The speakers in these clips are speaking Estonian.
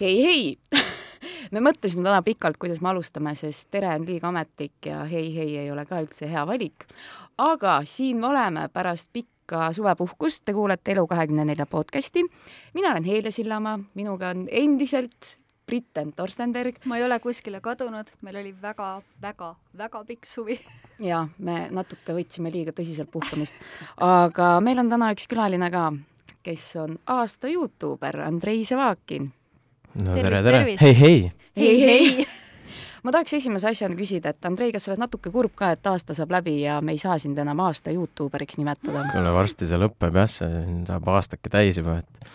hei, hei me mõtlesime täna pikalt, kuidas me alustame, sest tere on liiga ametlik ja hei, hei ei ole ka üldse hea valik. aga siin me oleme pärast pikka suvepuhkust, te kuulete Elu24 podcasti. mina olen Heile Sillamaa, minuga on endiselt Britten Torstenberg. ma ei ole kuskile kadunud, meil oli väga-väga-väga pikk suvi. ja me natuke võtsime liiga tõsiselt puhkamist, aga meil on täna üks külaline ka, kes on aasta Youtuber, Andrei Sevakin no Tervist, tere, tere! tervist! hei, hei! hei, hei. ma tahaks esimese asjana küsida, et Andrei, kas sa oled natuke kurb ka, et aasta saab läbi ja me ei saa sind enam aasta Youtuberiks nimetada? kuule, varsti see lõpeb jah, see saab aastake täis juba, et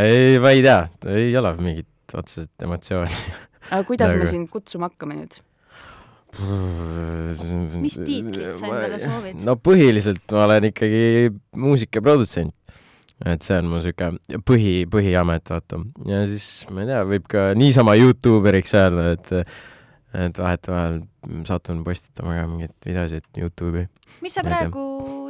ei, ma ei tea, ei ole mingit otseselt emotsiooni. aga kuidas Nagu- me sind kutsuma hakkame nüüd? Mis tiitlit sa endale soovid? no põhiliselt ma olen ikkagi muusikaprodutsent. Et see on mu sihuke põhi, põhiamet, vaata. ja siis ma ei tea, võib ka niisama Youtuberiks öelda, et et vahetevahel satun postitama ka mingeid videosid Youtube'i. mis sa praegu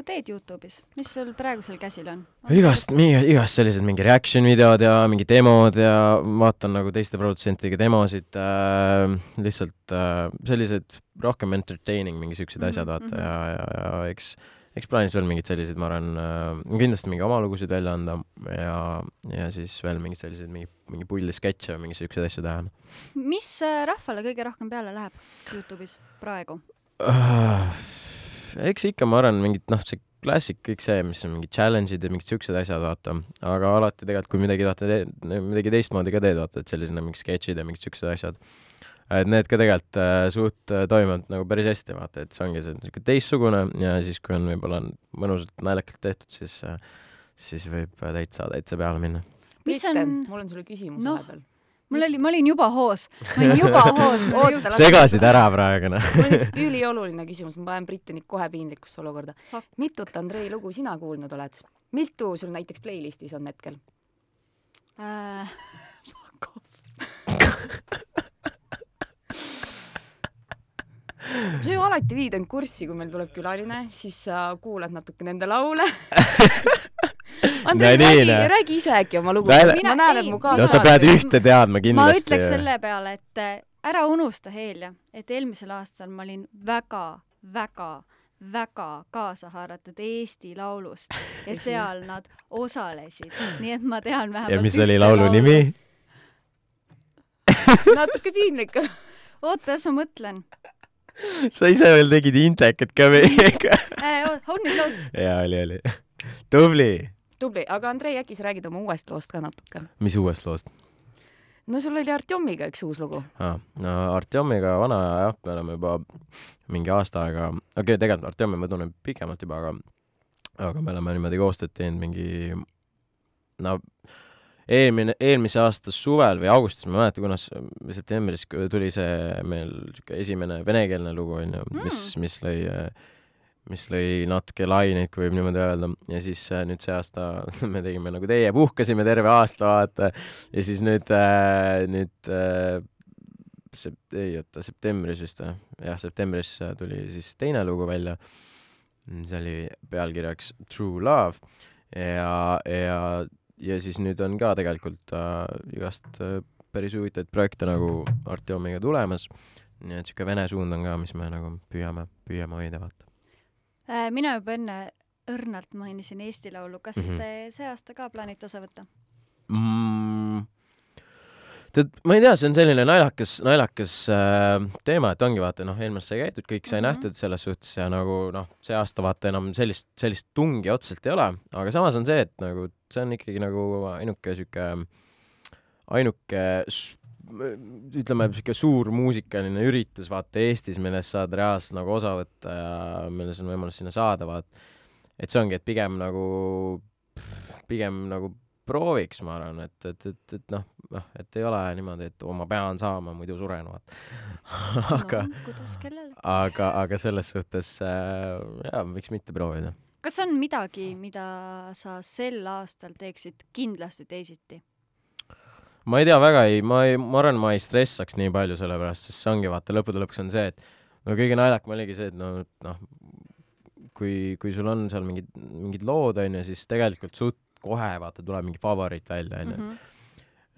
teed Youtube'is, mis sul praegu seal käsil on? igast, igast sellised mingi reaction videod ja mingi demod ja vaatan nagu teiste produtsentidega demosid äh,, lihtsalt äh, sellised rohkem entertaining mingi siuksed Mhm, asjad vaata mhm. ja, ja, ja eks, eks plaanis veel mingid sellised, ma arvan äh,, kindlasti mingi oma lugusid välja anda ja, ja siis veel mingeid selliseid mingi, mingi pulli sketše või mingi siukseid asju teha. mis äh, rahvale kõige rohkem peale läheb Youtube'is praegu? Äh, eks ikka, ma arvan, mingid noh, see klassik, kõik see, mis on mingid challenge'id ja mingid siuksed asjad, vaata, aga alati tegelikult, kui midagi tahate te-, midagi teistmoodi ka teed, vaata, et sellised mingid sketšid ja mingid siuksed asjad, et need ka tegelikult äh, suht äh, toimivad nagu päris hästi, vaata, et see ongi see niisugune teistsugune ja siis, kui on võib-olla mõnusalt naljakalt tehtud, siis äh, siis võib täitsa, täitsa peale minna. mis on, mul on sulle küsimus Noh. vahepeal. mul oli, ma olin juba hoos, ma olin juba hoos. Oota, segasid ära praegu, noh. mul on üks ülioluline küsimus, ma panen Brittenit kohe piinlikusse olukorda Fuck.. mitut Andrei lugu sina kuulnud oled? mitu sul näiteks playlist'is on hetkel? äh, sa ju alati viid end kurssi, kui meil tuleb külaline, siis sa kuulad natuke nende laule. Andrei, No räägi räägi ise äkki oma lugu, Väle- ma näen, et mu kaasa- no sa pead ühte teadma ma kindlasti. ütleks selle peale, et äh, ära unusta, Helja, et eelmisel aastal ma olin väga, väga väga kaasa haaratud Eesti Laulust ja seal nad osalesid, nii et ma tean vähemalt ja mis oli laulu nimi?? natuke piinlik. oota, las ma mõtlen sa ise veel tegid intekat ka meiega. Hold me close. jaa, oli, oli. tubli. tubli, aga Andrei, äkki sa räägid oma uuest loost ka natuke? mis uuest loost no sul oli Artjomiga üks uus lugu. ah,? no Artjomiga vana jah, me oleme juba mingi aasta aega, okei okay,, tegelikult Artjomi ma tunnen pikemalt juba, aga aga me oleme niimoodi koostööd teinud mingi no eelmine, eelmise aasta suvel või augustis, ma ei mäleta, kunas, septembris tuli see meil siuke esimene venekeelne lugu onju, mis, mis lõi mis lõi natuke laineid, kui võib niimoodi öelda ja siis äh, nüüd see aasta me tegime nagu teie, puhkasime terve aasta vaata ja siis nüüd äh,, nüüd äh, sept-, ei oota, septembris vist või? jah, septembris tuli siis teine lugu välja. see oli pealkirjaks True Love ja, ja, ja siis nüüd on ka tegelikult äh, igast äh, päris huvitavaid projekte nagu Artjomiga tulemas. nii et siuke vene suund on ka, mis me nagu püüame, püüame hoida, vaata. Äh, mina juba enne õrnalt mainisin Eesti Laulu, kas mm. -hmm. te see aasta ka plaanite osa võtta? mm,. tead, ma ei tea, see on selline naljakas, naljakas äh, teema, et ongi vaata noh, eelmine sai käidud, kõik sai mm. -hmm. nähtud selles suhtes ja nagu noh, see aasta vaata enam sellist, sellist tungi otseselt ei ole, aga samas on see, et nagu see on ikkagi nagu ainuke sihuke, ainuke ütleme, sihuke suur muusikaline üritus vaata Eestis, millest saad reaalselt nagu osa võtta ja milles on võimalus sinna saada, vaat et see ongi, et pigem nagu, pigem nagu prooviks, ma arvan, et, et, et, et noh, noh, et ei ole niimoodi, et oo, ma pean saama, muidu suren, vaata. aga no,, aga, aga selles suhtes äh, jaa, võiks mitte proovida. Kas on midagi, mida sa sel aastal teeksid kindlasti teisiti? ma ei tea, väga ei, ma ei, ma arvan, ma ei stressaks nii palju selle pärast, sest see ongi vaata, lõppude lõpuks on see, et no kõige naljakam oligi see, et no, noh, kui, kui sul on seal mingid, mingid lood onju, siis tegelikult suht kohe vaata tuleb mingi favoriit välja onju. Mhm.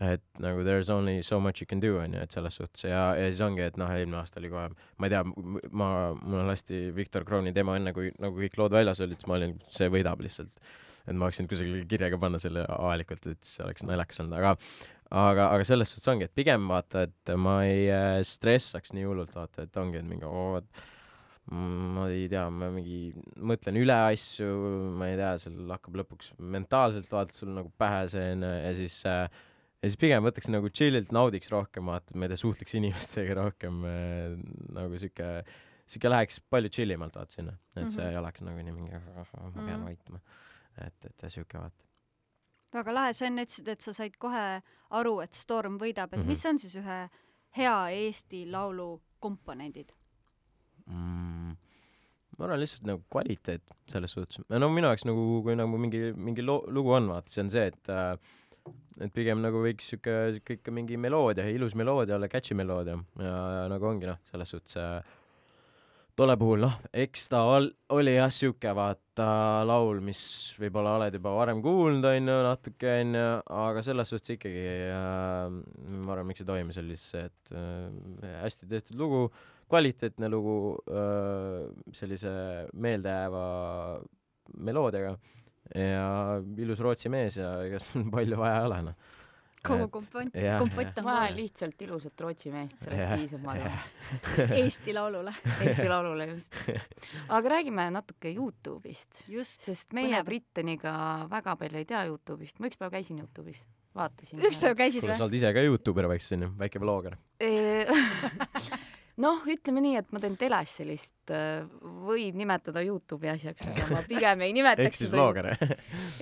Et nagu there's only so much you can do onju, et selles suhtes ja, ja siis ongi, et noh, eelmine aasta oli kohe, ma ei tea, ma, mulle lasti Viktor Krooni demo enne, kui nagu kõik lood väljas olid, siis ma olin, see võidab lihtsalt. et ma oleks võinud kusagile kirjaga panna selle avalikult, et see oleks naljakas olnud, aga aga, aga selles suhtes ongi, et pigem vaata, et ma ei äh, stressaks nii hullult, vaata, et ongi, et mingi oo, et mm, ma ei tea, ma mingi mõtlen üle asju, ma ei tea, seal hakkab lõpuks mentaalselt vaata sul nagu pähe see onju ja siis äh, ja siis pigem võtaks nagu chill'ilt, naudiks rohkem, vaata, ma ei tea, suhtleks inimestega rohkem äh, nagu sihuke, sihuke läheks palju chill imalt vaata sinna, et see Mhm. ei oleks nagu nii mingi, ma pean Mhm. vaitama. et, et ja sihuke vaata. väga lahe, sa enne ütlesid, et sa said kohe aru, et Storm võidab, et Mhm. mis on siis ühe hea Eesti laulu komponendid? mm,. ma arvan lihtsalt nagu kvaliteet selles suhtes, no minu jaoks nagu, kui nagu mingi, mingi loo-, lugu on, vaata, see on see, et äh, et pigem nagu võiks sihuke, sihuke ikka mingi meloodia, ilus meloodia olla, catchy meloodia. Ja, ja nagu ongi noh, selles suhtes äh, tolle puhul noh, eks ta ol, oli jah sihuke vaata laul, mis võib-olla oled juba varem kuulnud, onju, natuke onju, aga selles suhtes ikkagi äh, ma arvan, miks see toimis, oli see, et äh, hästi tehtud lugu, kvaliteetne lugu äh, sellise meeldejääva meloodiaga ja ilus Rootsi mees ja ega sul palju vaja ei ole noh. kogu kompott, kompott on vaja lihtsalt ilusat Rootsi meest, sellest piisab, ma arvan. Eesti Laulule. Eesti Laulule just. aga räägime natuke Youtube'ist, just, sest meie Põnev. Brittaniga väga palju ei tea Youtube'ist, ma üks päev käisin Youtube'is, vaatasin. üks päev käisid või sa? oled ise ka Youtuber väikse onju, väike vlogger. noh, ütleme nii, et ma teen teles sellist, võib nimetada Youtube'i asjaks, aga ma pigem ei nimetaks ehk siis vlogger.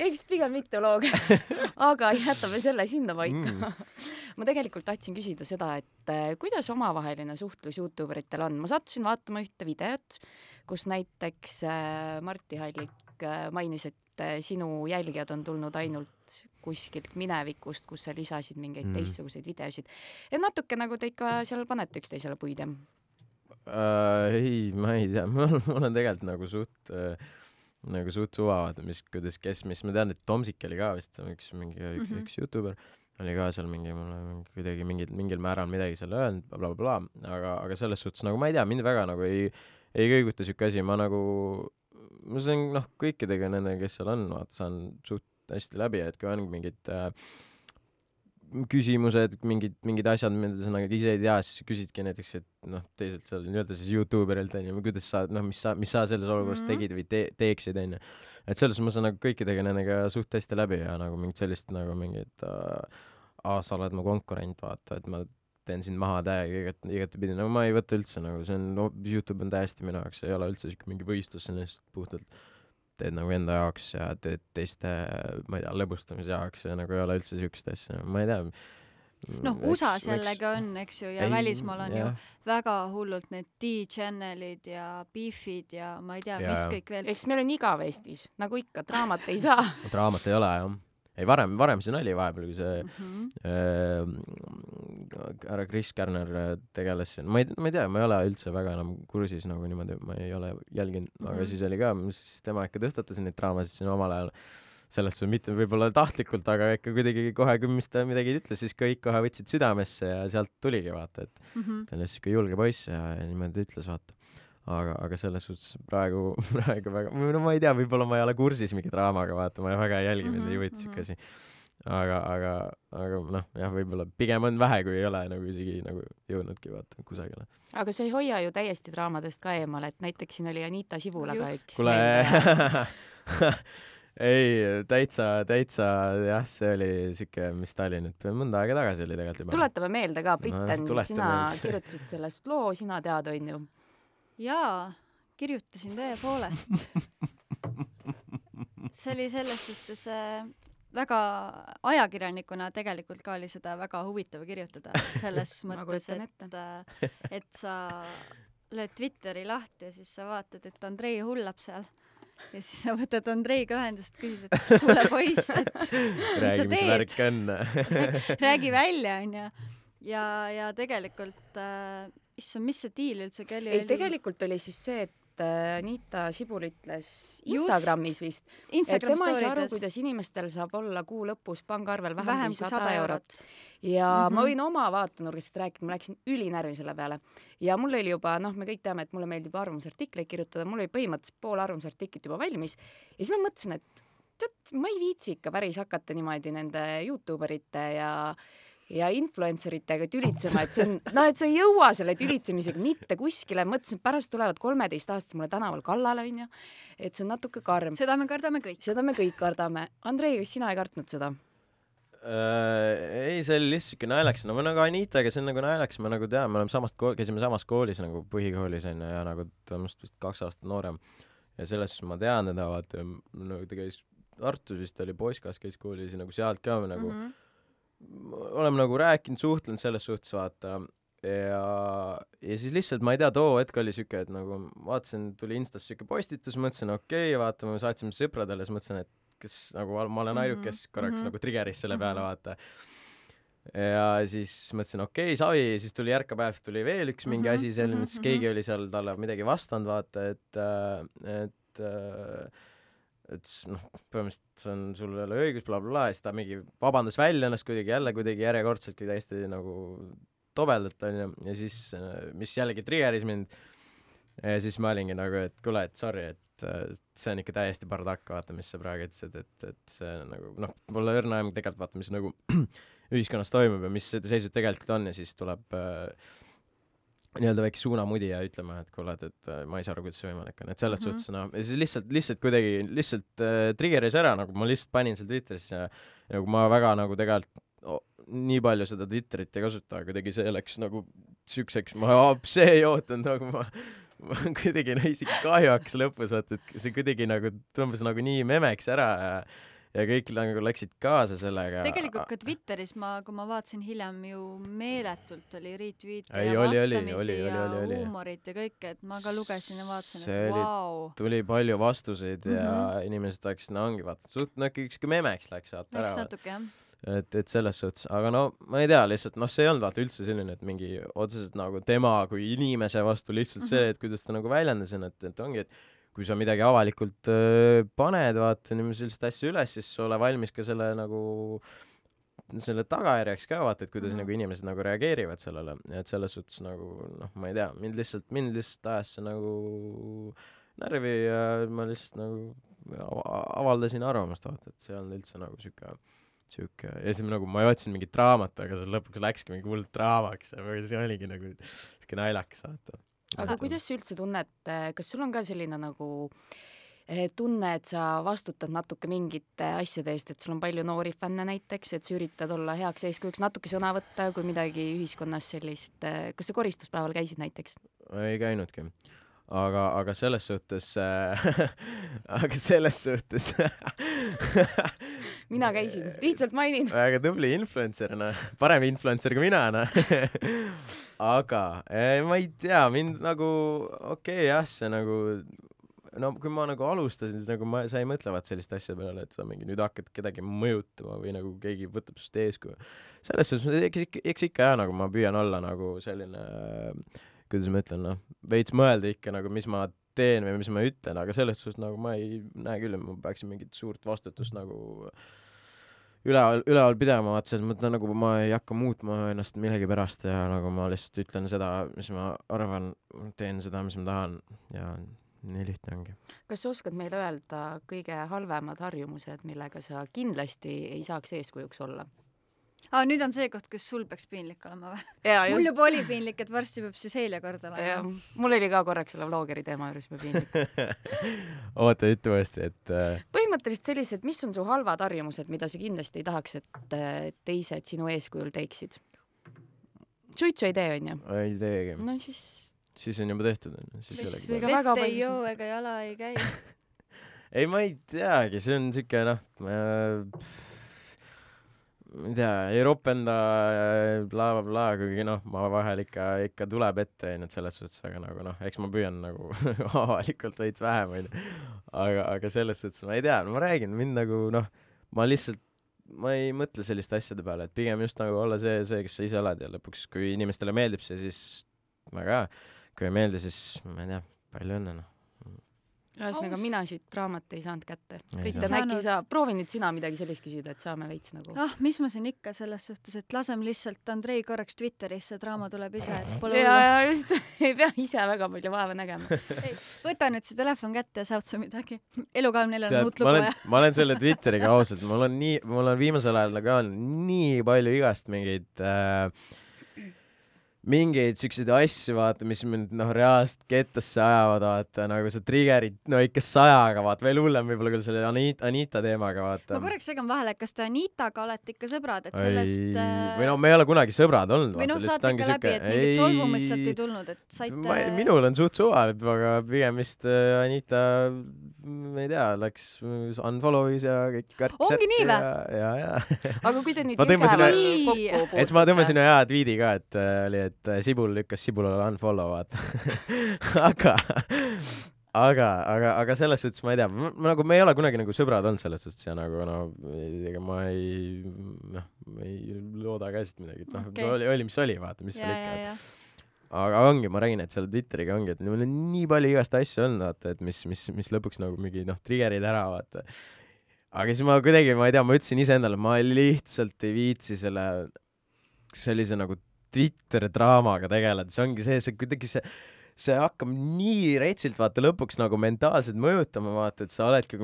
eks pigem mitte vlogger, aga jätame selle sinnapaika Mm. ma tegelikult tahtsin küsida seda, et äh, kuidas omavaheline suhtlus Youtube eritel on, ma sattusin vaatama ühte videot, kus näiteks äh, Martti Hallik äh, mainis, et äh, sinu jälgijad on tulnud ainult kuskilt minevikust, kus sa lisasid mingeid mm. teistsuguseid videosid. et natuke nagu te ikka seal panete üksteisele puid jah? äh, ei, ma ei tea, mul on tegelikult nagu suht äh, nagu suht suva vaata, mis, kuidas, kes, mis, ma tean, et Tomsik oli ka vist üks mingi üks, mm. -hmm. üks Youtuber oli ka seal mingi mulle mingi kuidagi mingil mingil määral midagi seal öelnud blablabla bla,, bla, aga, aga selles suhtes nagu ma ei tea, mind väga nagu ei ei kõiguta siuke asi, ma nagu ma saan noh, kõikidega nendega, kes seal on, vaata saan suht hästi läbi, et kui on mingid äh, küsimused, mingid, mingid asjad, mida sa nagu ise ei tea, siis küsidki näiteks, et noh, teiselt seal nii-öelda siis Youtuberilt onju, kuidas sa noh, mis sa, mis sa selles olukorras mm. -hmm. tegid või te, teeksid onju. et selles ma saan nagu kõikidega nendega suht hästi läbi ja nagu mingit sellist nagu mingit äh, aa, sa oled mu konkurent, vaata, et ma teen sind maha täiega igat, igatepidi, no ma ei võta üldse nagu see on no,, Youtube on täiesti minu jaoks, ei ole üldse siuke mingi võistlus, see on lihtsalt puhtalt teed nagu enda jaoks ja teed teiste, ma ei tea, lõbustamise jaoks ja nagu ei ole üldse siukest asja, ma ei tea. noh, USA-s jällegi on, eks ju, ja välismaal on ju väga hullult need D-channel'id ja beef'id ja ma ei tea, mis kõik veel. eks meil on igav Eestis, nagu ikka, draamat ei saa. draamat ei ole jah. ei varem, varem siin oli vahepeal, kui see Mhm. äh, härra Kris Kärner äh, tegeles siin, ma ei, ma ei tea, ma ei ole üldse väga enam kursis nagu niimoodi, ma ei ole jälginud mm, -hmm. aga Mhm. siis oli ka, siis tema ikka tõstatas neid draamasid siin omal ajal. selles suhtes mitte võib-olla tahtlikult, aga ikka kuidagi kohe, kui mis ta midagi ütles, siis kõik kohe võtsid südamesse ja sealt tuligi vaata, et Mhm. ta on lihtsalt siuke julge poiss ja, ja niimoodi ütles vaata. aga, aga selles suhtes praegu, praegu väga, no ma ei tea, võib-olla ma ei ole kursis mingi draamaga, vaata, ma väga ei jälgi mind Mhm, ei huvita siuke asi. aga, aga, aga noh, jah, võib-olla pigem on vähe, kui ei ole nagu isegi nagu jõudnudki vaata kusagile. aga sa ei hoia ju täiesti draamadest ka eemale, et näiteks siin oli Anita Sibulaga üks kuule ei täitsa, täitsa jah, see oli siuke, mis ta oli nüüd, mõnda aega tagasi oli tegelikult juba. tuletame meelde ka, Britten tuleta sina meelde. kirjutasid sellest loo, sina tead, onju. jaa, kirjutasin tõepoolest. see oli selles suhtes äh, väga ajakirjanikuna tegelikult ka oli seda väga huvitav kirjutada selles Ma mõttes, et, et sa lööd Twitteri lahti ja siis sa vaatad, et Andrei hullab seal ja siis sa võtad Andreiga ühendust, küsid, et kuule poiss, et mis räägi, sa mis teed, värk on. räägi välja, onju. ja, ja tegelikult äh,, issand, mis see diil üldsegi oli? ei, tegelikult oli siis see, et äh, Anita Sibul ütles. Instagramis vist, et Instagram tema ei saa aru, kuidas inimestel saab olla kuu lõpus pangaarvel vähem, vähem kui sada eurot. ja mm -hmm. ma Mhm. võin oma vaatenurgast rääkida, ma läksin ülinärvi selle peale ja mul oli juba noh, me kõik teame, et mulle meeldib arvamusartikleid kirjutada, mul oli põhimõtteliselt pool arvamusartiklit juba valmis ja siis ma mõtlesin, et tead, ma ei viitsi ikka päris hakata niimoodi nende Youtube erite ja ja influencer itega tülitsema, et see on, no et sa ei jõua selle tülitsemisega mitte kuskile, mõtlesin, et pärast tulevad kolmeteistaastased mulle tänaval kallale, onju. et see on natuke karm. seda me kardame kõik. seda me kõik kardame. Andrei, kas sina ei kartnud seda? Äh, ei, see oli lihtsalt siuke naljakas, no ma nagu Anitaga, see on nagu naljakas, me nagu teame, me oleme samast käisime samas koolis nagu põhikoolis onju ja nagu ta on minust vist kaks aastat noorem. ja selles suhtes ma tean teda, vaata, nagu ta käis Tartus vist oli poissklass käis koolis ja nagu sealt ka nagu mm -hmm. Oleme nagu rääkinud, suhtlenud selles suhtes, vaata. ja, ja siis lihtsalt ma ei tea, too hetk oli siuke, et nagu vaatasin, tuli Instas siuke postitus, mõtlesin okei okay,, vaata, me saatsime sõpradele, siis mõtlesin, et kes nagu ma olen ainuke, kes korraks mm Mhm. -hmm. nagu trigger'is selle peale, Mhm. vaata. ja siis mõtlesin, okei okay,, savi, siis tuli järgpäev tuli veel üks mingi Mhm, asi selline, mhm, siis mhm. keegi oli seal talle midagi vastanud, vaata, et, et äh, et s- noh, põhimõtteliselt see on, sul ei ole õigus bla,, blablabla ja siis ta mingi vabandas välja ennast kuidagi jälle kuidagi järjekordselt täiesti nagu tobedalt onju ja siis, mis jällegi trigger'is mind. ja siis ma olingi nagu, et kuule, et sorry, et see on ikka täiesti bardakk, vaata, mis sa praegu ütlesid, et, et see nagu noh, pole õrna aimu tegelikult vaata, mis nagu ühiskonnas toimub ja mis seisud tegelikult on ja siis tuleb äh, nii-öelda väike suunamudi ja ütlema, et kuule, et, et äh, ma ei saa aru, kuidas see võimalik on, et selles mm. -hmm. suhtes noh, siis lihtsalt, lihtsalt kuidagi lihtsalt äh, trigger'is ära nagu ma lihtsalt panin seal Twitterisse ja ja kui ma väga nagu tegelikult oh, nii palju seda Twitterit ei kasuta, kuidagi see läks nagu siukseks, ma see ei ootanud nagu ma ma kuidagi no isegi kahju hakkas lõpus vaata, et see kuidagi nagu tõmbas nagu nii memeks ära ja ja kõik nagu läksid kaasa sellega. tegelikult ka Twitteris ma, kui ma vaatasin hiljem ju meeletult oli retweet'e ja oli, vastamisi oli, oli, ja huumorit ja kõike, et ma ka lugesin ja vaatasin, et vau. tuli palju vastuseid mm -hmm. ja Mhm. inimesed hakkasid, no ongi vaata, suht no siuke memeks läks vaata ära läks natuke jah. et, et selles suhtes, aga no ma ei tea, lihtsalt noh, see ei olnud vaata üldse selline, et mingi otseselt nagu tema kui inimese vastu, lihtsalt see, et kuidas ta nagu väljendas ennast, et ongi, et kui sa midagi avalikult paned, vaata niimoodi selliseid asju üles, siis ole valmis ka selle nagu selle tagajärjeks ka vaata, et kuidas mm. -hmm. nagu inimesed nagu reageerivad sellele, et selles suhtes nagu noh, ma ei tea, mind lihtsalt, mind lihtsalt ajas see nagu närvi ja ma lihtsalt nagu ava- avaldasin arvamust vaata, et see ei olnud üldse nagu siuke siuke ja siis nagu ma otsin mingit draamat, aga see lõpuks läkski mingi hull draamaks ja see oligi nagu siuke naljakas vaata. Aga kuidas sa üldse tunned, kas sul on ka selline nagu eh, tunne, et sa vastutad natuke mingite asjade eest, et sul on palju noori fänne näiteks, et sa üritad olla heaks eeskujuks, natuke sõna võtta, kui midagi ühiskonnas sellist, kas sa koristuspäeval käisid näiteks? ei käinudki. aga, aga selles suhtes äh, aga selles suhtes mina käisin, lihtsalt mainin. väga tubli influencer, noh, parem influencer kui mina, noh. aga eh, ma ei tea, mind nagu, okei okay, jah, see nagu no kui ma nagu alustasin, siis nagu ma, sa ei mõtle vaat selliste asjade peale, et sa mingi nüüd hakkad kedagi mõjutama või nagu keegi võtab sinust eeskuju. selles suhtes, eks ikka, eks ikka jah, nagu ma püüan olla nagu selline, kuidas ma ütlen, noh, veits mõelda ikka nagu, mis ma teen või mis ma ütlen, aga selles suhtes nagu ma ei näe küll, et ma peaksin mingit suurt vastutust nagu üleval, üleval pidama, vaat selles mõttes nagu ma ei hakka muutma ennast millegipärast ja nagu ma lihtsalt ütlen seda, mis ma arvan, teen seda, mis ma tahan ja nii lihtne ongi. kas sa oskad meile öelda kõige halvemad harjumused, millega sa kindlasti ei saaks eeskujuks olla? aa, nüüd on see koht, kus sul peaks piinlik olema või? mul juba oli piinlik, et varsti peab siis Helja kord jah olema., mul oli ka korraks selle vlogeri teema juures juba piinlik. oota, ütle uuesti, et äh, põhimõtteliselt sellised, mis on su halvad harjumused, mida sa kindlasti ei tahaks, et äh, teised sinu eeskujul teeksid? suitsu ei tee, onju? ei teegi. no siis siis on juba tehtud, onju, siis ei olegi vett ei palju joo ega jala ei käi. ei, ma ei teagi, see on siuke noh äh,, ma ei tea, ei ropenda blablabla bla,, bla, kuigi noh, ma vahel ikka, ikka tuleb ette, onju, et selles suhtes, aga nagu noh, eks ma püüan nagu avalikult veits vähem, onju. aga, aga selles suhtes ma ei tea, ma räägin, mind nagu noh, ma lihtsalt, ma ei mõtle selliste asjade peale, et pigem just nagu olla see, see, kes sa ise oled ja lõpuks, kui inimestele meeldib see, siis väga hea. kui ei meeldi, siis ma ei tea, palju õnne noh. Ühesõnaga mina siit raamat ei saanud kätte. Ei Brit, saanud. äkki sa, proovi nüüd sina midagi sellist küsida, et saame veits nagu ah, mis ma siin ikka selles suhtes, et laseme lihtsalt Andrei korraks Twitterisse, draama tuleb ise, et pole ja, hullu. ja just, ei pea ise väga palju vaeva nägema. võta nüüd see telefon kätte ja saatsu midagi. elu kahekümne neljal on uut ma lugu olen vaja., ma olen selle Twitteriga ausalt, mul on nii, mul on viimasel ajal ka on nii palju igast mingeid äh, mingeid siukseid asju, vaata, mis mind noh, reaalselt kettasse ajavad, vaata nagu sa trigger'id no ikka sajaga, vaata, veel hullem võib-olla küll selle Anita, Anita teemaga, vaata ma. korraks segan vahele, kas te Anitaga olete ikka sõbrad, et sellest äh, või no me ei ole kunagi sõbrad olnud, või noh, saate ikka läbi, siuke et mingit solvumist sealt ei tulnud, et saite minul on suht suva, aga pigem vist äh, Anita, ma ei tea, läks unfollow'is ja kõik värk. Ongi nii vä? ja, ja, ja aga kui te nüüd Ma tõmbasin Jõgeval ühe- kokku et puutute ma tõmbasin ühe hea tweet'i ka, et äh, oli, et äh, Sibul lükkas Sibulale unfollow, vaata. aga, aga, aga, aga selles suhtes ma ei tea, ma nagu, me ei ole kunagi nagu sõbrad olnud selles suhtes ja nagu no ega ma ei, noh, ei looda ka siit midagi, et noh Okei. oli, oli mis oli, vaata, mis seal ikka. Aga ongi, ma räägin, et seal Twitteriga ongi, et mul on nii palju igast asju olnud, vaata, et mis, mis, mis lõpuks nagu mingi noh, trigger'id ära, vaata. aga siis ma kuidagi, ma ei tea, ma ütlesin iseendale, ma lihtsalt ei viitsi selle sellise nagu Twitter draamaga tegeleda, see ongi see, see kuidagi see see hakkab nii retsilt vaata lõpuks nagu mentaalselt mõjutama vaata, et sa oledki,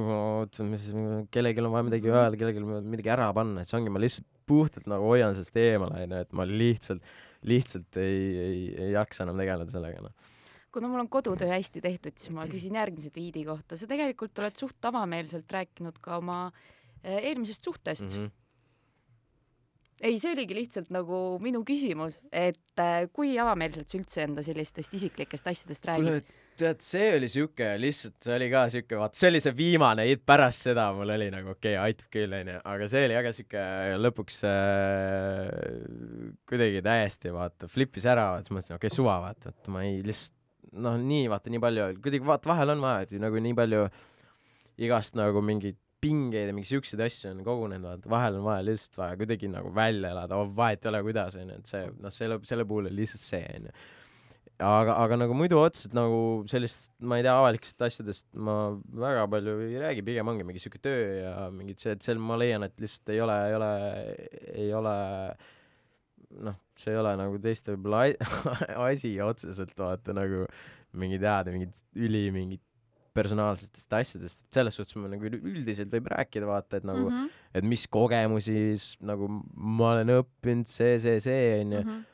kellelgi on vaja midagi öelda, kellelgi midagi ära panna, et see ongi, ma lihtsalt puhtalt nagu hoian sellest eemale onju, et ma lihtsalt, lihtsalt ei, ei, ei jaksa enam tegeleda sellega noh. kuna mul on kodutöö hästi tehtud, siis ma küsin järgmise tweet'i kohta. sa tegelikult oled suht avameelselt rääkinud ka oma eh, eelmisest suhtest mm. -hmm. ei, see oligi lihtsalt nagu minu küsimus, et eh, kui avameelselt sa üldse enda sellistest isiklikest asjadest räägid tead, see oli siuke, lihtsalt see oli ka siuke, vaata, see oli see viimane, pärast seda mul oli nagu okei okay,, aitab küll, onju, aga see oli väga siuke lõpuks äh, kuidagi täiesti vaata, flipis ära, siis mõtlesin, okei okay,, suva vaata, et ma ei lihtsalt noh, nii vaata, nii palju, kuidagi vaata, vahel on vaja, et nagu nii palju igast nagu mingeid pingeid ja mingeid siukseid asju on kogunenud, vaata, vahel on vaja lihtsalt vaja kuidagi nagu välja elada, vahet ei ole, kuidas, onju, et see, noh, selle, selle puhul oli lihtsalt see, onju aga, aga nagu muidu otseselt nagu sellist, ma ei tea, avalikest asjadest ma väga palju ei räägi, pigem ongi mingi siuke töö ja mingid see, et seal ma leian, et lihtsalt ei ole, ei ole, ei ole noh, see ei ole nagu teiste võib-olla asi otseselt vaata nagu mingi teada mingit üli mingit personaalsetest asjadest, et selles suhtes ma nagu üldiselt võib rääkida vaata, et nagu mm, -hmm. et mis kogemusi s- nagu ma olen õppinud, see, see, see onju mhm.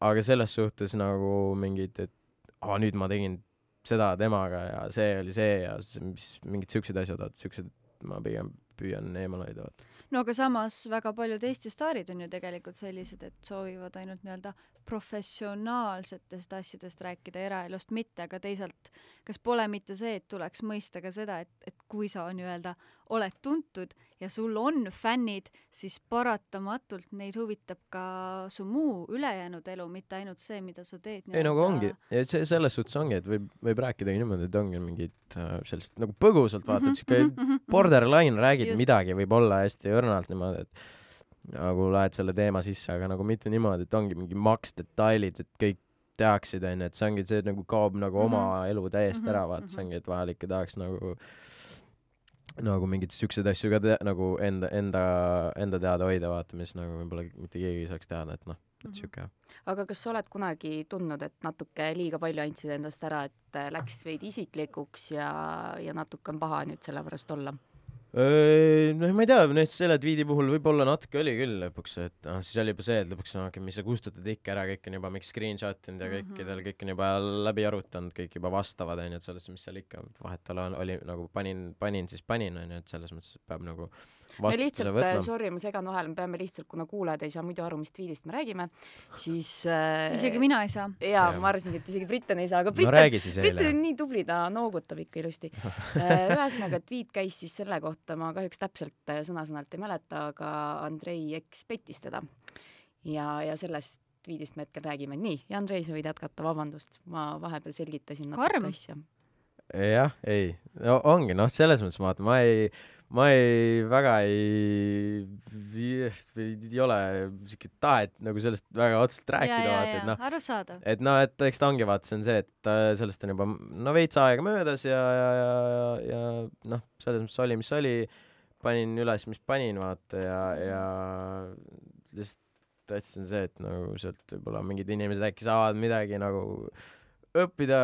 Aga selles suhtes nagu mingid, et aa nüüd ma tegin seda temaga ja see oli see ja mis mingid siuksed asjad, vaata siuksed ma pigem püüan eemale hoida, vaata. no aga samas väga paljud Eesti staarid on ju tegelikult sellised, et soovivad ainult nii-öelda professionaalsetest asjadest rääkida, eraelust mitte, aga teisalt kas pole mitte see, et tuleks mõista ka seda, et, et kui sa nii-öelda oled tuntud ja sul on fännid, siis paratamatult neid huvitab ka su muu ülejäänud elu, mitte ainult see, mida sa teed. ei nagu ongi ja see selles suhtes ongi, et võib, võib rääkidagi niimoodi, et ongi mingid äh, sellist nagu põgusalt vaata, et siuke borderline räägid Just. midagi, võib olla hästi õrnalt niimoodi, et nagu lähed selle teema sisse, aga nagu mitte niimoodi, et ongi mingi maks detailid, et kõik teaksid, onju, et see ongi see nagu kaob nagu oma mm -hmm. elu täiesti Mhm, ära, vaata, see mhm. ongi, et vahel ikka tahaks nagu nagu mingeid siukseid asju ka te-, nagu enda, enda, enda teada hoida, vaata, mis nagu võib-olla mitte keegi ei saaks teada, et noh, et siuke. aga kas sa oled kunagi tundnud, et natuke liiga palju andsid endast ära, et äh, läks veidi isiklikuks ja, ja natuke on paha nüüd selle pärast olla? noh, ma ei tea, nüüd selle tweet'i puhul võib-olla natuke oli küll lõpuks, et noh, siis oli juba see, et lõpuks no, okei, mis sa kustutad ikka ära, kõik on juba mingi screenshot inud ja Mhm. kõikidel kõik on juba läbi arutanud, kõik juba vastavad onju, et selles, mis seal ikka vahet ole, oli nagu panin, panin siis panin onju, et selles mõttes peab nagu me lihtsalt, võtma. sorry, ma segan vahele, me peame lihtsalt, kuna kuulajad ei saa muidu aru, mis tweet'ist me räägime, siis äh, isegi mina ei saa. jaa Jah., ma arvasingi, et isegi Britten ei saa, aga no Britten räägi siis Brit eile on. nii tubli, ta noogutab ikka ilusti. ühesõnaga, tweet käis siis selle kohta, ma kahjuks täpselt äh, sõna-sõnalt ei mäleta, aga Andrei eks pettis teda. ja, ja sellest tweet'ist me hetkel räägime. nii, ja Andrei, sa võid jätkata, vabandust, ma vahepeal selgitasin natuke Karm. asja. jah, ei no,, ongi noh, selles mõttes vaata, ma ei, ma ei, väga ei, ei ole siuke tahet nagu sellest väga otseselt rääkida, vaata, et noh, arusaadav. et noh, et eks ta ongi vaata, see on see, et äh, sellest on juba no veits aega möödas ja, ja, ja, ja, ja noh, selles mõttes oli, mis oli, panin üles, mis panin, vaata ja, ja lihtsalt tähtis on see, et nagu sealt võib-olla mingid inimesed äkki saavad midagi nagu õppida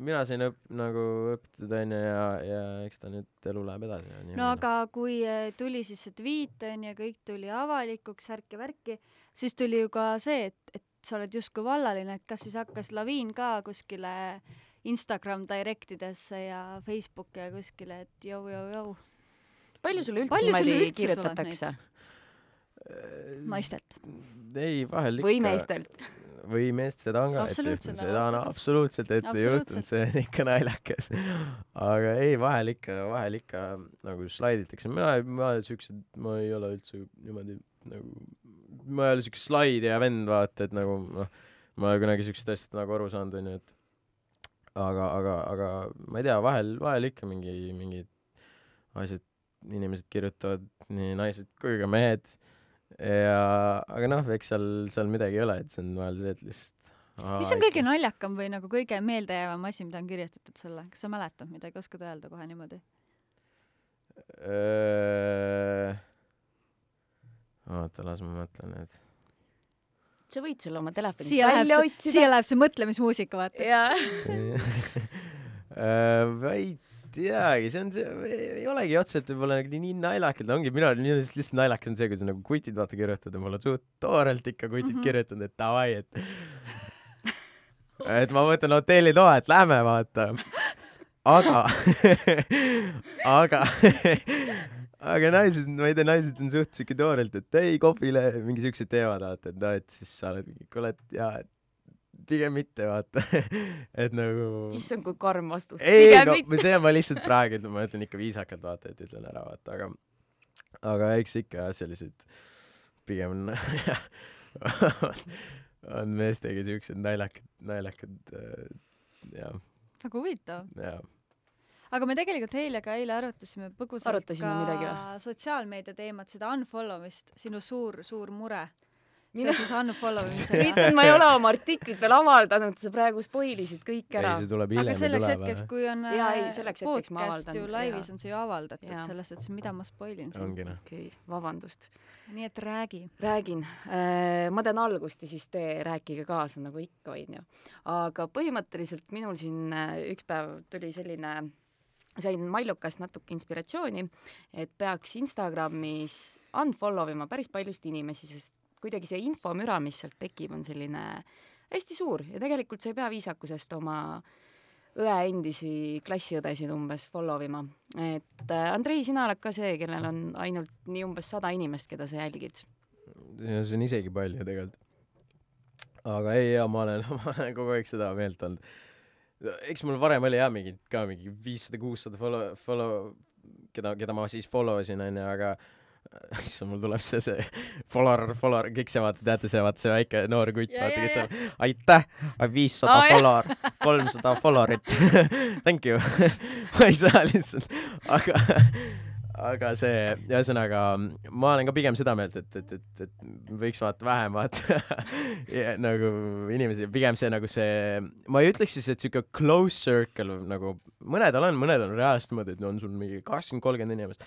mina sain õpp- nagu õppida onju ja ja eks ta nüüd elu läheb edasi ja nii no aga kui eh, tuli siis see tweet onju kõik tuli avalikuks särki värki siis tuli ju ka see et et sa oled justkui vallaline et kas siis hakkas laviin ka kuskile Instagram direct idesse ja Facebooki ja kuskile et jõu-jõu-jõu palju sulle üldse Palju sulle niimoodi üldse kirjutatakse? naistelt. Ei vahel ikka. Või meestelt või meest, seda on ka ette juhtunud, seda on nagu- absoluutselt ette juhtunud, see on ikka naljakas. aga ei, vahel ikka, vahel ikka nagu slaiditakse, mina, ma siuksed, ma ei ole üldse niimoodi nagu, ma ei ole siuke slaidija vend, vaata, et nagu noh, ma ei ole kunagi siuksest asjast nagu aru saanud, onju, et aga, aga, aga ma ei tea, vahel, vahel ikka mingi, mingid asjad, inimesed kirjutavad, nii naised kui ka mehed ja aga noh, eks seal, seal midagi ei ole, et see on vahel see, et lihtsalt mis on kõige naljakam või nagu kõige meeldejäävam asi mida on kirjutatud sulle? Kas sa mäletad midagi? Oskad öelda kohe niimoodi? Öö... oota, las ma mõtlen nüüd. sa võid selle oma telefonist siia läheb välja see otsida. siia läheb see mõtlemismuusika vaata. Ei teagi, see on see, ei olegi otseselt võib-olla nagu nii, naljakalt, ongi minu arust lihtsalt lihtsalt naljakas on see, kui sa nagu kutid vaata kirjutad ja mul on suht toorelt ikka kutid mm -hmm. kirjutanud, et davai, et et ma võtan hotellitoa, et lähme vaata. aga aga aga naised, ma ei tea, naised on suht siuke toorelt, et ei kohvile, mingi siuksed teevad, vaata, et noh, et siis sa oled mingi, kuule, et jaa, et pigem mitte, vaata. Et nagu issand kui karm vastus. Ei Pigem no mitte. see ma lihtsalt praegu ütlen, ma ütlen ikka viisakalt vaata, et ütlen ära vaata, aga aga eks ikka jah, sellised pigem on on meestega siuksed naljakad, naljakad äh, jah, väga huvitav. Jah. aga me tegelikult Heiliga eile arutasime põgusalt Arutasime midagi ka sotsiaalmeedia teemat seda unfollow mist sinu suur suur mure Mina- seoses unfollow imisega Viitan, ma ei ole oma artiklit veel avaldanud, sa praegu spoilisid kõik ära. Tuleb aga selleks tule hetkeks kui on Jaa, ei, äh, selleks podcast avaldan, ju laivis jaa. on see ju avaldatud selles suhtes mida ma spoilin siin. Noh. okei okay, vabandust. Nii et räägi. Räägin. Ma tean algust ja siis te rääkige kaasa nagu ikka onju aga põhimõtteliselt minul siin äh, üks päev tuli selline sain Maljukast natuke inspiratsiooni et peaks Instagramis unfollow ima päris paljust inimesi sest kuidagi see infomüra mis sealt tekib on selline hästi suur ja tegelikult sa ei pea viisakusest oma õe endisi klassiõdesid umbes follow ima et äh, Andrei sina oled ka see kellel on ainult nii umbes sada inimest keda sa jälgid ja see on isegi palju tegelikult. aga ei, jaa, ma olen, ma olen kogu aeg seda meelt olnud. eks mul varem oli jah mingi ka mingi viissada, kuussada follow, follow, keda, keda ma siis follow isin onju, aga issand, mul tuleb see, see follower, follower, kõik see vaata, teate see vaata see väike noor kutt, Ja, vaata, kes ja. on, aitäh, viissada jah. follower, kolmsada follower'it thank you ma ei saa lihtsalt, aga aga see, ühesõnaga, ma olen ka pigem seda meelt, et, et, et, et võiks vaata vähem vaata ja, nagu inimesi, pigem see nagu see, ma ei ütleks siis, et siuke close circle nagu, mõnedel on, mõned on reaalselt niimoodi, et on sul mingi kakskümmend, kolmkümmend inimest.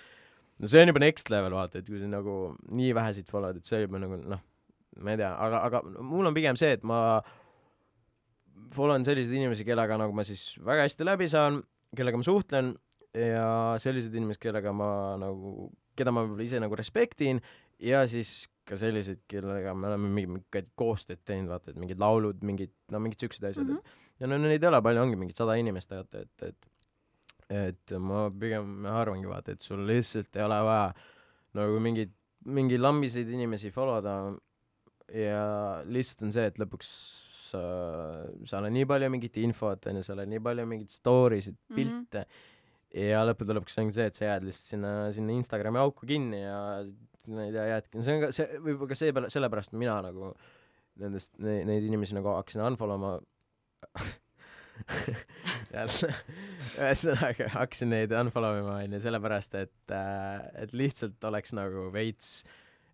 No see on juba next level vaata, et kui sa nagu nii väheseid follow'd, et see juba nagu noh, ma ei tea, aga, aga mul on pigem see, et ma follow on selliseid inimesi, kellega nagu ma siis väga hästi läbi saan, kellega ma suhtlen ja sellised inimesed, kellega ma nagu, keda ma võib-olla ise nagu respektin ja siis ka sellised, kellega me oleme mingit koostööd teinud, vaata, et mingid laulud, mingid, no mingid siuksed asjad mm. -hmm. ja no neid ei ole palju, ongi mingid sada inimest, vaata, et, et et ma pigem arvangi, vaata, et sul lihtsalt ei ole vaja nagu mingeid, mingi lambiseid inimesi follow da ja lihtsalt on see, et lõpuks sa, seal on nii palju mingit infot, onju, seal on nii palju mingeid story sid, Mhm. pilte mm -hmm. ja lõppude lõpuks ongi see, et sa jääd lihtsalt sinna, sinna Instagrami auku kinni ja ma ei tea, jäädki, see on ka, see võib-olla ka seepärast, sellepärast mina nagu nendest, neid inimesi nagu hakkasin unfollow ma jälle, ühesõnaga hakkasin neid unfollow ima onju sellepärast, et äh, et lihtsalt oleks nagu veits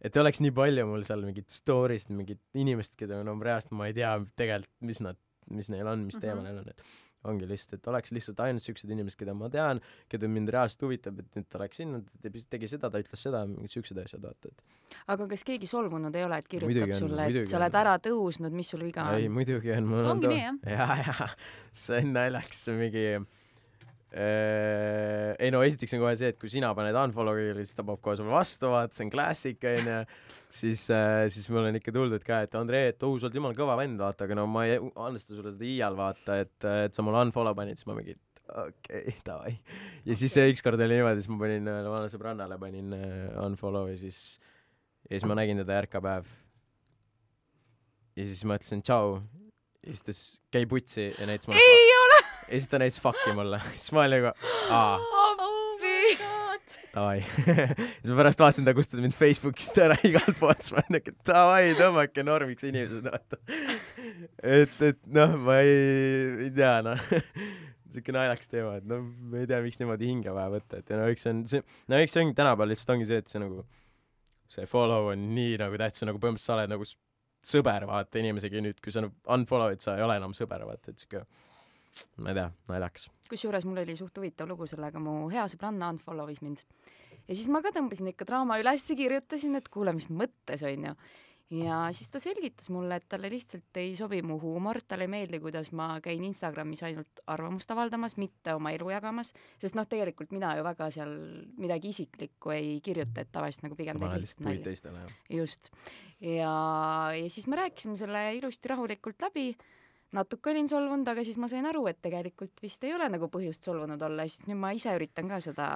et oleks nii palju mul seal mingit story'st, mingit inimest, keda no reaalselt ma ei tea tegelikult, mis nad, mis neil on, mis Mhm. teema neil on, et ongi lihtsalt, et oleks lihtsalt ainult siuksed inimesed, keda ma tean, keda mind reaalselt huvitab, et nüüd ta läks sinna, ta tegi, seda, ta ütles seda, mingid siuksed asjad, vaata, et aga kas keegi solvunud ei ole, et kirjutab Muidugi on, sulle, et sa oled ära tõusnud, mis sul viga ei, on? muidugi on, Ongi nii, jah? ja, ja see on naljakas mingi ei no esiteks on kohe see, et kui sina paned unfollow'i, siis ta paneb kohe sulle vastu, vaata, see on klassik onju. siis äh,, siis mul on ikka tuldud ka, et Andrei, et oh, sa oled jumala kõva vend, vaata, aga no ma ei andesta sulle seda iial, vaata, et, et sa mulle unfollow panid, siis ma mingi okei okay,, davai. ja siis ükskord oli niimoodi, siis ma panin ühele vanale sõbrannale panin äh, unfollow ja siis, ja siis ma nägin teda järka päev. ja siis ma ütlesin tšau ja siis ta s- käi putsi ja näitas mulle ei ole ja siis ta näitas fuck'i mulle. Siis ma olin nagu aa. Appi. Davai. Siis ma pärast vaatasin ta kustutas mind Facebookist ära igalt poolt. Siis ma olin nagu davai tõmmake normiks inimesed vaata. Et et noh ma ei ei tea noh. Siuke naljakas teema et no ma ei tea miks niimoodi hinge vaja võtta et ja no eks see on see no eks see ongi tänapäeval lihtsalt ongi see et see nagu see follow on nii nagu tähtis nagu põhimõtteliselt sa oled nagu sõber vaata inimesega nüüd kui sa unfollow'id sa ei ole enam sõber vaata et siuke ma ei tea naljakas kusjuures mul oli suht huvitav lugu sellega, mu hea sõbranna unfollow'is mind. ja siis ma ka tõmbasin ikka draama üles, kirjutasin, et kuule, mis mõttes, onju. ja siis ta selgitas mulle, et talle lihtsalt ei sobi mu huumor, talle ei meeldi, kuidas ma käin Instagramis ainult arvamust avaldamas, mitte oma elu jagamas, sest noh, tegelikult mina ju väga seal midagi isiklikku ei kirjuta, et tavaliselt nagu pigem teen lihtsalt nalja. just. ja, ja siis me rääkisime selle ilusti rahulikult läbi natuke olin solvunud, aga siis ma sain aru, et tegelikult vist ei ole nagu põhjust solvunud olla ja siis nüüd ma ise üritan ka seda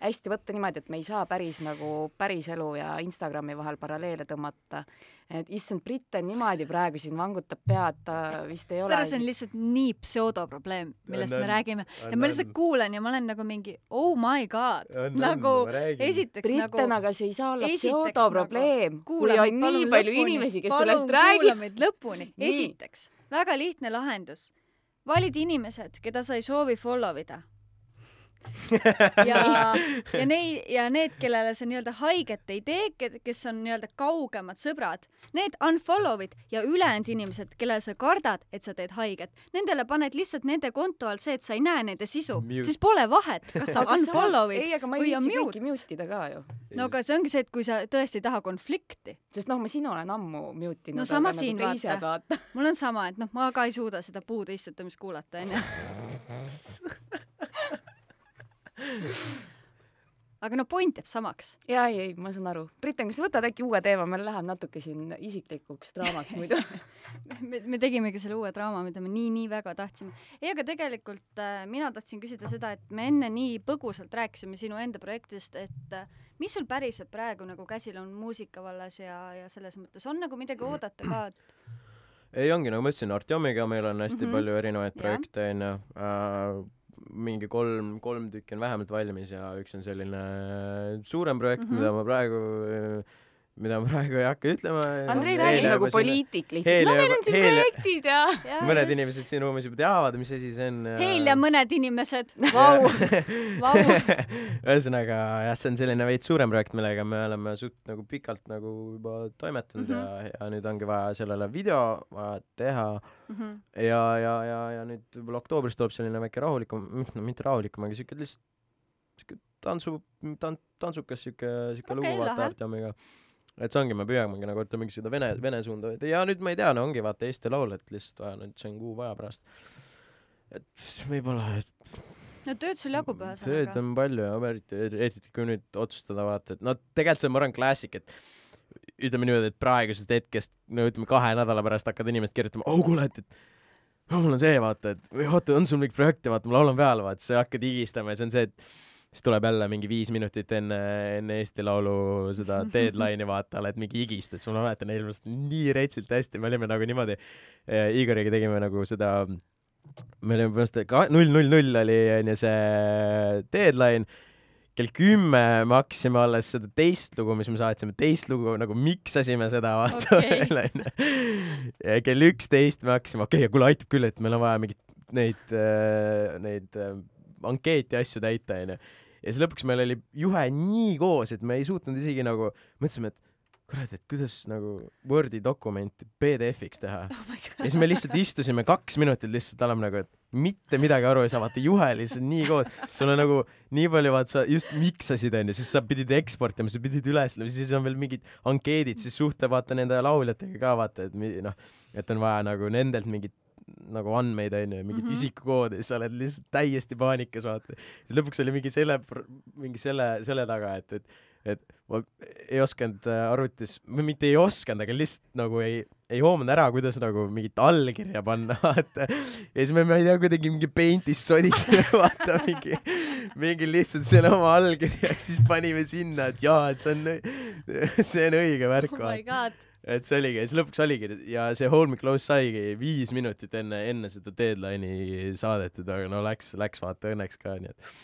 hästi võtta niimoodi, et me ei saa päris nagu päriselu ja Instagrami vahel paralleele tõmmata. et issand, Britten niimoodi praegu siin vangutab pead, ta vist ei ole Stara, see on lihtsalt nii pseudoprobleem, millest On, me on. räägime On, ja ma lihtsalt on. kuulan ja ma olen nagu mingi oh my god, On, on, nagu ma räägin. esiteks Britten nagu aga see ei saa olla pseudoprobleem nagu, kui kuula on nii palju lõpuni, inimesi, kes sellest kuula räägivad. meid lõpuni. Esiteks, väga lihtne lahendus. valid inimesed, keda sa ei soovi follow ida. ja, ja neid ja need, kellele sa nii-öelda haiget ei tee, kes on nii-öelda kaugemad sõbrad, need unfollow'id ja ülejäänud inimesed, kellele sa kardad, et sa teed haiget, nendele paned lihtsalt nende konto all see, et sa ei näe nende sisu, siis pole vahet, kas sa unfollow'id või on mute. mute ida ka ju, no aga see ongi see, et kui sa tõesti ei taha konflikti, sest noh, ma sinu olen ammu mute inud No sama aga siin, nagu vaata. vaata mul on sama, et noh, ma ka ei suuda seda puude istutamist kuulata, onju. Aga no point jääb samaks. ja ei, ei, ma saan aru. Briten, kas sa võtad äkki uue teema, meil läheb natuke siin isiklikuks draamaks muidu me, me tegimegi selle uue draama, mida me nii-nii väga tahtsime. ei, aga tegelikult äh, mina tahtsin küsida seda, et me enne nii põgusalt rääkisime sinu enda projektidest, et äh, mis sul päriselt praegu nagu käsil on muusika vallas ja, ja selles mõttes on nagu midagi oodata ka, et ei ongi, nagu ma ütlesin, Artjomiga meil on hästi mm. -hmm. palju erinevaid projekte onju äh, mingi kolm, kolm tükki on vähemalt valmis ja üks on selline suurem projekt mm. -hmm. mida ma praegu, mida ma praegu ei hakka ütlema. Andrei räägib nagu poliitik lihtsalt, no meil on siin projektid ja ja mõned just. inimesed siin ruumis juba teavad, mis asi see on. Heil ja mõned inimesed, vau, vau. ühesõnaga jah, see on selline veits suurem projekt, millega me oleme suht nagu pikalt nagu juba toimetanud mm Mhm. -hmm. ja, ja nüüd ongi vaja sellele video vaja teha Mhm. ja, ja, ja, ja nüüd võib-olla oktoobris tuleb selline väike rahulikum, no mitte rahulikum, aga siuke lihtsalt siuke tantsu, tant-, tantsukas siuke, siuke Okei, lugu vaata lahe. Et see ongi, me püüamegi nagu ütleme seda vene, vene suunda veida ja nüüd ma ei tea, no ongi vaata Eesti Laul, et lihtsalt vaja nüüd see on kuu vaja pärast. et võib-olla no tööd sul jagub tööd ühesõnaga. on palju ja eriti, eriti kui nüüd otsustada vaata, et no tegelikult see on, ma arvan, klassik, et ütleme niimoodi, et praegusest hetkest, no ütleme kahe nädala pärast hakkavad inimesed kirjutama, oh kuule, et, et oh, mul on see, vaata, et või oota, on sul mingi projekt ja vaata, ma laulan peale, vaata, sa hakkad higistama ja see on see, et siis tuleb jälle mingi viis minutit enne, enne Eesti Laulu seda deadline'i vaata, oled mingi higistad, siis ma mäletan eelmist nii retsilt hästi, me olime nagu niimoodi eh, Igoriga tegime nagu seda me olime põhimõtteliselt null null null oli onju see deadline kell kümme me hakkasime alles seda teist lugu, mis me saatsime, teist lugu nagu miksasime seda vaata Okei. veel onju. kell üksteist me hakkasime, okei okay,, kuule aitab küll, et meil on vaja mingit neid äh, neid äh, ankeeti asju täita onju. Ja siis lõpuks meil oli juhe nii koos, et me ei suutnud isegi nagu, mõtlesime, et kurat, et kuidas nagu Wordi dokumenti PDF-iks teha. oh ja siis me lihtsalt istusime kaks minutit lihtsalt oleme nagu, et mitte midagi aru ei saa, vaata juhe lihtsalt nii koos, sul on nagu nii palju, vaata sa just miksasid onju, siis sa pidid eksportima, sa pidid üles, siis on veel mingid ankeedid, siis suhtle vaata nende lauljatega ka vaata, et noh, et on vaja nagu nendelt mingit nagu andmeid onju, mingit mm. -hmm. isikukoodi, siis sa oled lihtsalt täiesti paanikas vaata. siis lõpuks oli mingi selle, mingi selle, selle taga, et, et, et ma ei osanud äh, arvutis, või mitte ei osanud, aga lihtsalt nagu ei, ei hoomanud ära, kuidas nagu mingit allkirja panna, vaata. ja siis me, ma ei tea, kuidagi mingi Paintis sodisime, vaata mingi, mingi lihtsalt selle oma allkirja, siis panime sinna, et jaa, et see on, see on õige värk, oh my god. Et see oligi, siis lõpuks oligi ja see Hold Me Close saigi viis minutit enne, enne seda deadline'i saadetud, aga no läks, läks vaata õnneks ka, nii et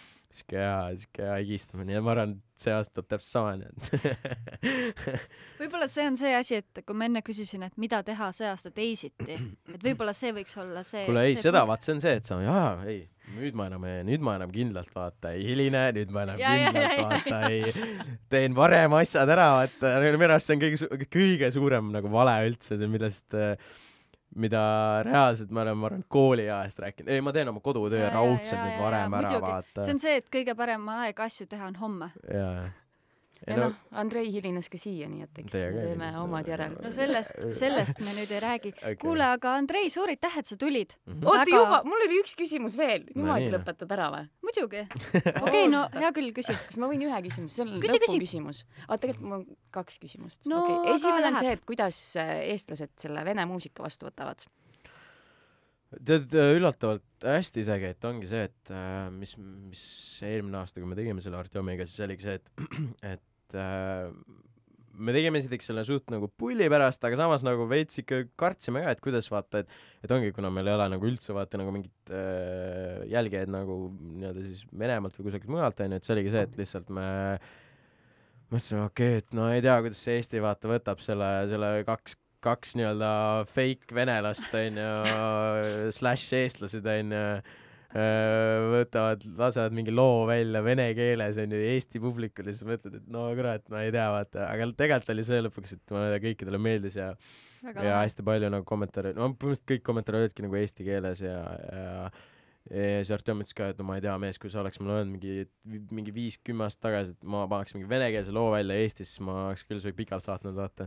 siuke hea, siuke hea higistamine. Ja ma arvan, see aasta tuleb täpselt sama, nii et võib-olla see on see asi, et kui ma enne küsisin, et mida teha see aasta teisiti, et võib-olla see võiks olla see. kuule ei, seda vaat see on see, et sa jaa, ei, nüüd ma enam, nüüd ma enam kindlalt vaata ei hiline, nüüd ma enam Ja, ja, kindlalt ja, ja. vaata ei, teen varem asjad ära, vaata, minu arust see on kõige kõige suurem nagu vale üldse, see millest äh, mida reaalselt me oleme, ma arvan, kooliajast rääkinud, ei ma teen oma kodutöö raudselt nüüd varem ära, vaata see. on see, et kõige parem aeg asju teha on homme. jaa. Ja noh, Andrei hilines ka siia, nii et eks teeme omad järeldused no sellest, sellest me nüüd ei räägi. Okay. kuule, aga Andrei, suur aitäh, et sa tulid. Mhm. oota väga- juba, mul oli üks küsimus veel, niimoodi nii. lõpetad ära või? muidugi. okei, no hea küll, küsi. kas ma võin ühe küsimuse, see on Küsi, küsi. lõpuküsimus. aga tegelikult mul on kaks küsimust No okay.. esimene on see, et kuidas äh, eestlased selle vene muusika vastu võtavad. tead, üllatavalt hästi isegi, et ongi see, et äh, mis, mis eelmine aasta, kui me tegime selle Artjomiga, siis oligi see, et, et äh, me tegime esiteks selle suht nagu pulli pärast, aga samas nagu veits ikka kartsime ka, et kuidas vaata, et et ongi, kuna meil ei ole nagu üldse vaata nagu mingit äh, jälgijaid nagu nii-öelda siis Venemaalt või kusagilt mujalt onju, et see oligi see, et lihtsalt me mõtlesime, okei okay,, et no ei tea, kuidas see Eesti vaata võtab selle, selle kaks kaks nii-öelda fake venelast onju, slaš eestlased onju, võtavad, lasevad mingi loo välja vene keeles onju Eesti publikule, siis mõtled, et no kurat, ma ei tea, vaata, aga tegelikult oli see lõpuks, et ma ei tea, kõikidele meeldis ja väga ja hästi palju nagu kommentaare, no põhimõtteliselt kõik kommentaarid olidki nagu eesti keeles ja, ja ja siis Artjom ütles ka, et no ma ei tea, mees, kui sa oleks mulle öelnud mingi, mingi viis-kümme aastat tagasi, et ma paneks mingi venekeelse loo välja Eestis, siis ma oleks küll sulle pikalt saatnud, vaata.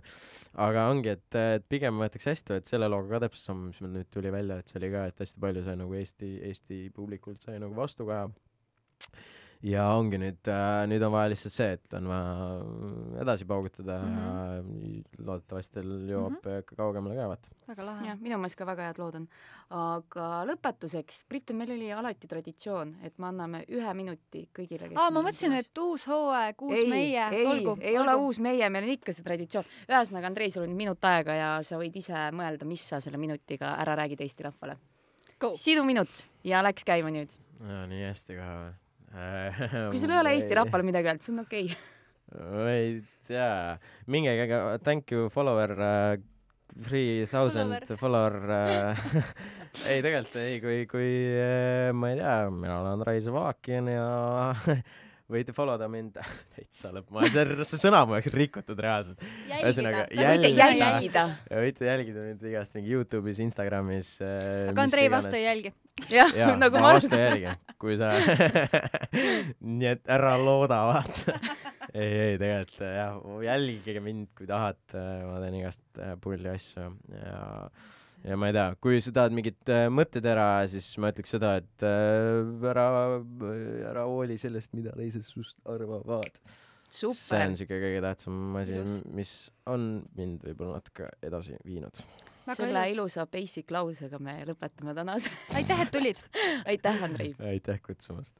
aga ongi, et, et pigem võetakse hästi, et selle looga ka täpselt sama, mis meil nüüd tuli välja, et see oli ka, et hästi palju sai nagu Eesti, Eesti publikult sai nagu vastukaja. Ja ongi nüüd äh,, nüüd on vaja lihtsalt see, et on vaja edasi paugutada mm -hmm. ja loodetavasti jõuab mm -hmm. kaugemale ka, vaata. väga lahe jah, minu meelest ka väga head lood on. aga lõpetuseks, Britten, meil oli alati traditsioon, et me anname ühe minuti kõigile, kes aa, ma mõtlesin, et uus hooaeg, uus ei, meie, ei olgu, ei ole uus meie, meil on ikka see traditsioon. ühesõnaga, Andrei, sul on minut aega ja sa võid ise mõelda, mis sa selle minutiga ära räägid Eesti rahvale. Sinu minut ja läks käima nüüd. ja nii hästi ka või? Kui sul ei ole Eesti rahvale midagi öelda, siis on okei okay.. ma ei tea, minge käige, thank you follower uh,, three thousand follower uh, ei tegelikult ei, kui, kui uh, ma ei tea, mina olen Raiso Valakin ja võite follow da mind, täitsa lõpp, ma, see, see sõna mu jaoks rikutud reaalselt. Ühesõnaga, jälgida. võite Jälgida. ja võite jälgida mind igast mingi Youtube'is, Instagramis uh,. aga Andrei vastu ei jälgi. jah jaa, nagu ma aru jälgi, kui sa nii et ära looda, vaata. ei, ei tegelikult jah, jälgige mind, kui tahate, ma teen igast äh, pulli asju ja ja ma ei tea, kui sa tahad mingit äh, mõttetera, siis ma ütleks seda, et äh, ära, ära hooli sellest, mida teised sust arvavad. see super on, siuke kõige tähtsam asi mis on mind võib-olla natuke edasi viinud. selle ilus. ilusa basic lausega me lõpetame tänase. aitäh, et tulid. aitäh, Andrei. aitäh kutsumast